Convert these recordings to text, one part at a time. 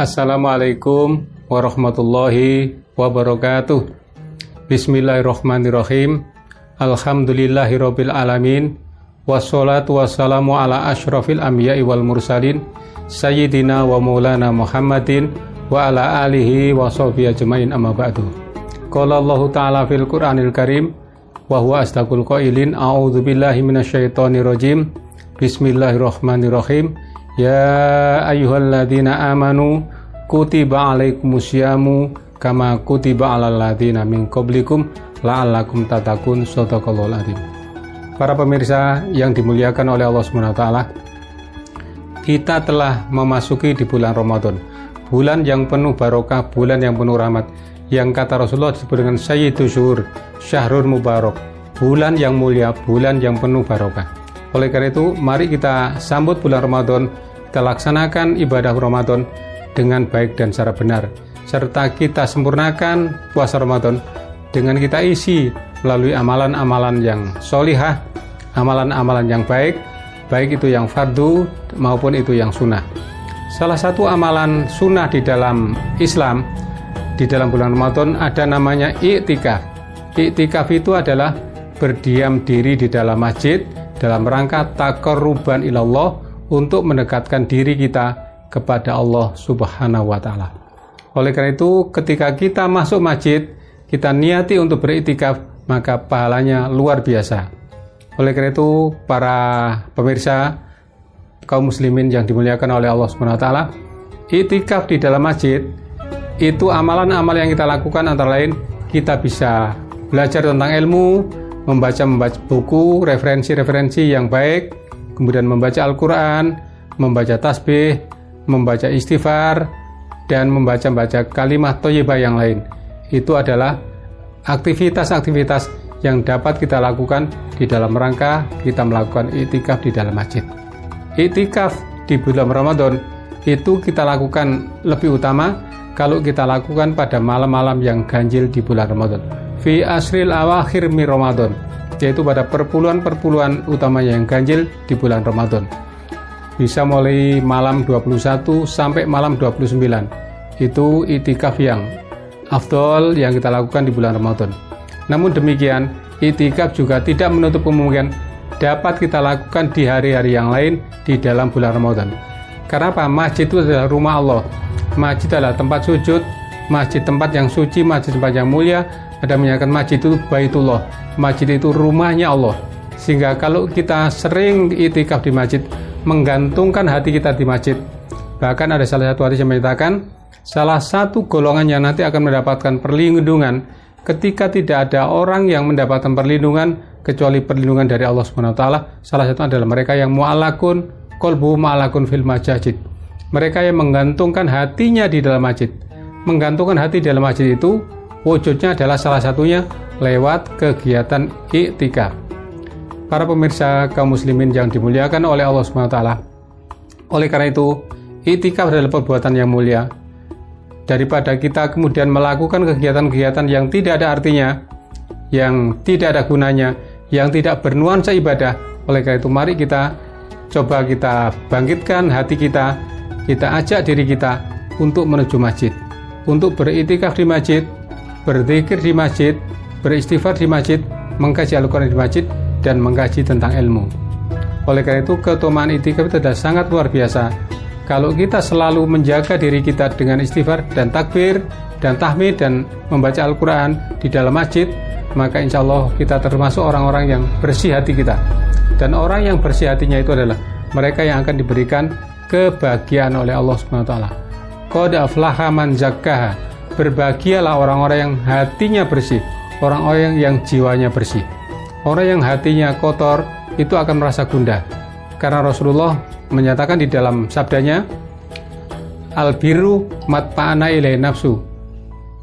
Assalamualaikum warahmatullahi wabarakatuh. Bismillahirrahmanirrahim. Alhamdulillahirabbil alamin. Wassalatu wassalamu ala asyrafil anbiya'i wal mursalin sayyidina wa maulana Muhammadin wa ala alihi wa sahbihi ajmain amma ba'du. Qala Allah Ta'ala fil Qur'anil Karim wa huwa astaqul qailin a'udzu billahi Ya ayyuhalladzina amanu kutiba alaikumusyamu kama kutiba alal ladzina min qablikum la'allakum tatakun sadaqallahul azim. Para pemirsa yang dimuliakan oleh Allah SWT, kita telah memasuki di bulan Ramadan. Bulan yang penuh barokah, bulan yang penuh rahmat. Yang kata Rasulullah disebut dengan Sayyidu Syuhur, Syahrul Mubarak. Bulan yang mulia, bulan yang penuh barokah. Oleh karena itu, mari kita sambut bulan Ramadan kita laksanakan ibadah Ramadan dengan baik dan secara benar serta kita sempurnakan puasa Ramadan dengan kita isi melalui amalan-amalan yang solihah amalan-amalan yang baik baik itu yang fardu maupun itu yang sunnah. Salah satu amalan sunnah di dalam Islam di dalam bulan Ramadan ada namanya iktikaf iktikaf itu adalah berdiam diri di dalam masjid dalam rangka takoruban ilallah untuk mendekatkan diri kita kepada Allah Subhanahu wa taala. Oleh karena itu, ketika kita masuk masjid, kita niati untuk beriktikaf, maka pahalanya luar biasa. Oleh karena itu, para pemirsa kaum muslimin yang dimuliakan oleh Allah Subhanahu wa taala, iktikaf di dalam masjid itu amalan-amalan yang kita lakukan antara lain kita bisa belajar tentang ilmu, membaca membaca buku, referensi-referensi yang baik, kemudian membaca Al-Quran, membaca tasbih, membaca istighfar, dan membaca-baca kalimat toyibah yang lain. Itu adalah aktivitas-aktivitas yang dapat kita lakukan di dalam rangka kita melakukan itikaf di dalam masjid. Itikaf di bulan Ramadan itu kita lakukan lebih utama kalau kita lakukan pada malam-malam yang ganjil di bulan Ramadan. Fi asril awakhir mi Ramadan yaitu pada perpuluhan-perpuluhan utamanya yang ganjil di bulan Ramadan. Bisa mulai malam 21 sampai malam 29. Itu itikaf yang afdol yang kita lakukan di bulan Ramadan. Namun demikian, itikaf juga tidak menutup kemungkinan dapat kita lakukan di hari-hari yang lain di dalam bulan Ramadan. Karena apa? Masjid itu adalah rumah Allah. Masjid adalah tempat sujud, masjid tempat yang suci, masjid tempat yang mulia, ada menyatakan masjid itu baitullah. Masjid itu rumahnya Allah. Sehingga kalau kita sering itikaf di masjid menggantungkan hati kita di masjid. Bahkan ada salah satu hadis yang menyatakan salah satu golongan yang nanti akan mendapatkan perlindungan ketika tidak ada orang yang mendapatkan perlindungan kecuali perlindungan dari Allah Subhanahu wa taala salah satu adalah mereka yang mu'alakun kolbu mu'alakun fil majid mereka yang menggantungkan hatinya di dalam masjid. Menggantungkan hati di dalam masjid itu Wujudnya adalah salah satunya lewat kegiatan iktikaf. Para pemirsa kaum muslimin yang dimuliakan oleh Allah SWT. Oleh karena itu, iktikaf adalah perbuatan yang mulia. Daripada kita kemudian melakukan kegiatan-kegiatan yang tidak ada artinya, yang tidak ada gunanya, yang tidak bernuansa ibadah. Oleh karena itu, mari kita coba kita bangkitkan hati kita, kita ajak diri kita untuk menuju masjid, untuk beriktikaf di masjid, berzikir di masjid, beristighfar di masjid, mengkaji Al-Quran di masjid, dan mengkaji tentang ilmu. Oleh karena itu, keutamaan itikaf itu sudah sangat luar biasa. Kalau kita selalu menjaga diri kita dengan istighfar dan takbir dan tahmid dan membaca Al-Quran di dalam masjid, maka insya Allah kita termasuk orang-orang yang bersih hati kita. Dan orang yang bersih hatinya itu adalah mereka yang akan diberikan kebahagiaan oleh Allah SWT. Qad aflaha man zakkaha berbahagialah orang-orang yang hatinya bersih, orang-orang yang jiwanya bersih. Orang yang hatinya kotor itu akan merasa gundah. Karena Rasulullah menyatakan di dalam sabdanya, Al-biru matpa'ana ilai nafsu.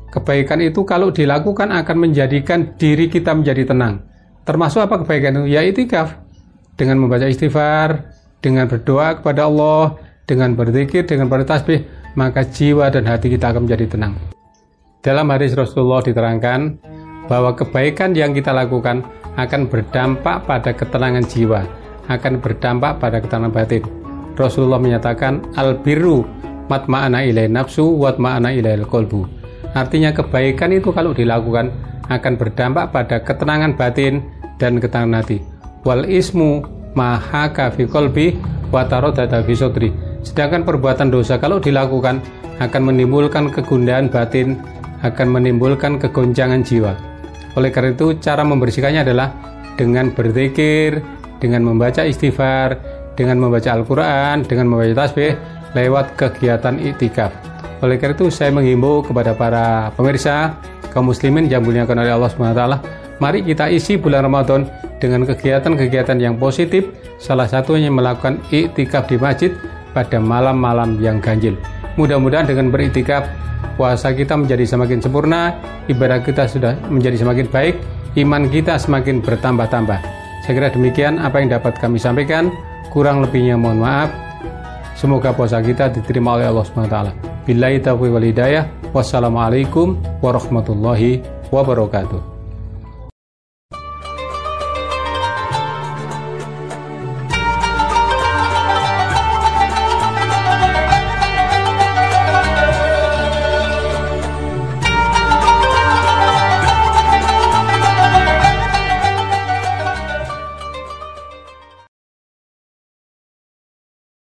Kebaikan itu kalau dilakukan akan menjadikan diri kita menjadi tenang. Termasuk apa kebaikan itu? Ya itikaf. Dengan membaca istighfar, dengan berdoa kepada Allah, dengan berzikir, dengan bertasbih, maka jiwa dan hati kita akan menjadi tenang. Dalam hadis Rasulullah diterangkan bahwa kebaikan yang kita lakukan akan berdampak pada ketenangan jiwa, akan berdampak pada ketenangan batin. Rasulullah menyatakan al biru matma'ana ilai nafsu watma'ana ilai kolbu. Artinya kebaikan itu kalau dilakukan akan berdampak pada ketenangan batin dan ketenangan hati. Wal ismu mahaka fi kolbi watarodata fi. Sedangkan perbuatan dosa kalau dilakukan akan menimbulkan kegundahan batin, akan menimbulkan kegoncangan jiwa. Oleh karena itu cara membersihkannya adalah dengan berzikir, dengan membaca istighfar, dengan membaca Al-Quran, dengan membaca tasbih, lewat kegiatan iktikaf. Oleh karena itu saya menghimbau kepada para pemirsa kaum muslimin yang dimuliakan oleh Allah SWT, mari kita isi bulan Ramadan dengan kegiatan-kegiatan yang positif, salah satunya melakukan iktikaf di masjid pada malam-malam yang ganjil. Mudah-mudahan dengan beriktikaf puasa kita menjadi semakin sempurna, ibadah kita sudah menjadi semakin baik, iman kita semakin bertambah-tambah. Saya kira demikian apa yang dapat kami sampaikan. Kurang lebihnya mohon maaf. Semoga puasa kita diterima oleh Allah SWT. Billahi taufiq wal hidayah. Wassalamualaikum warahmatullahi wabarakatuh.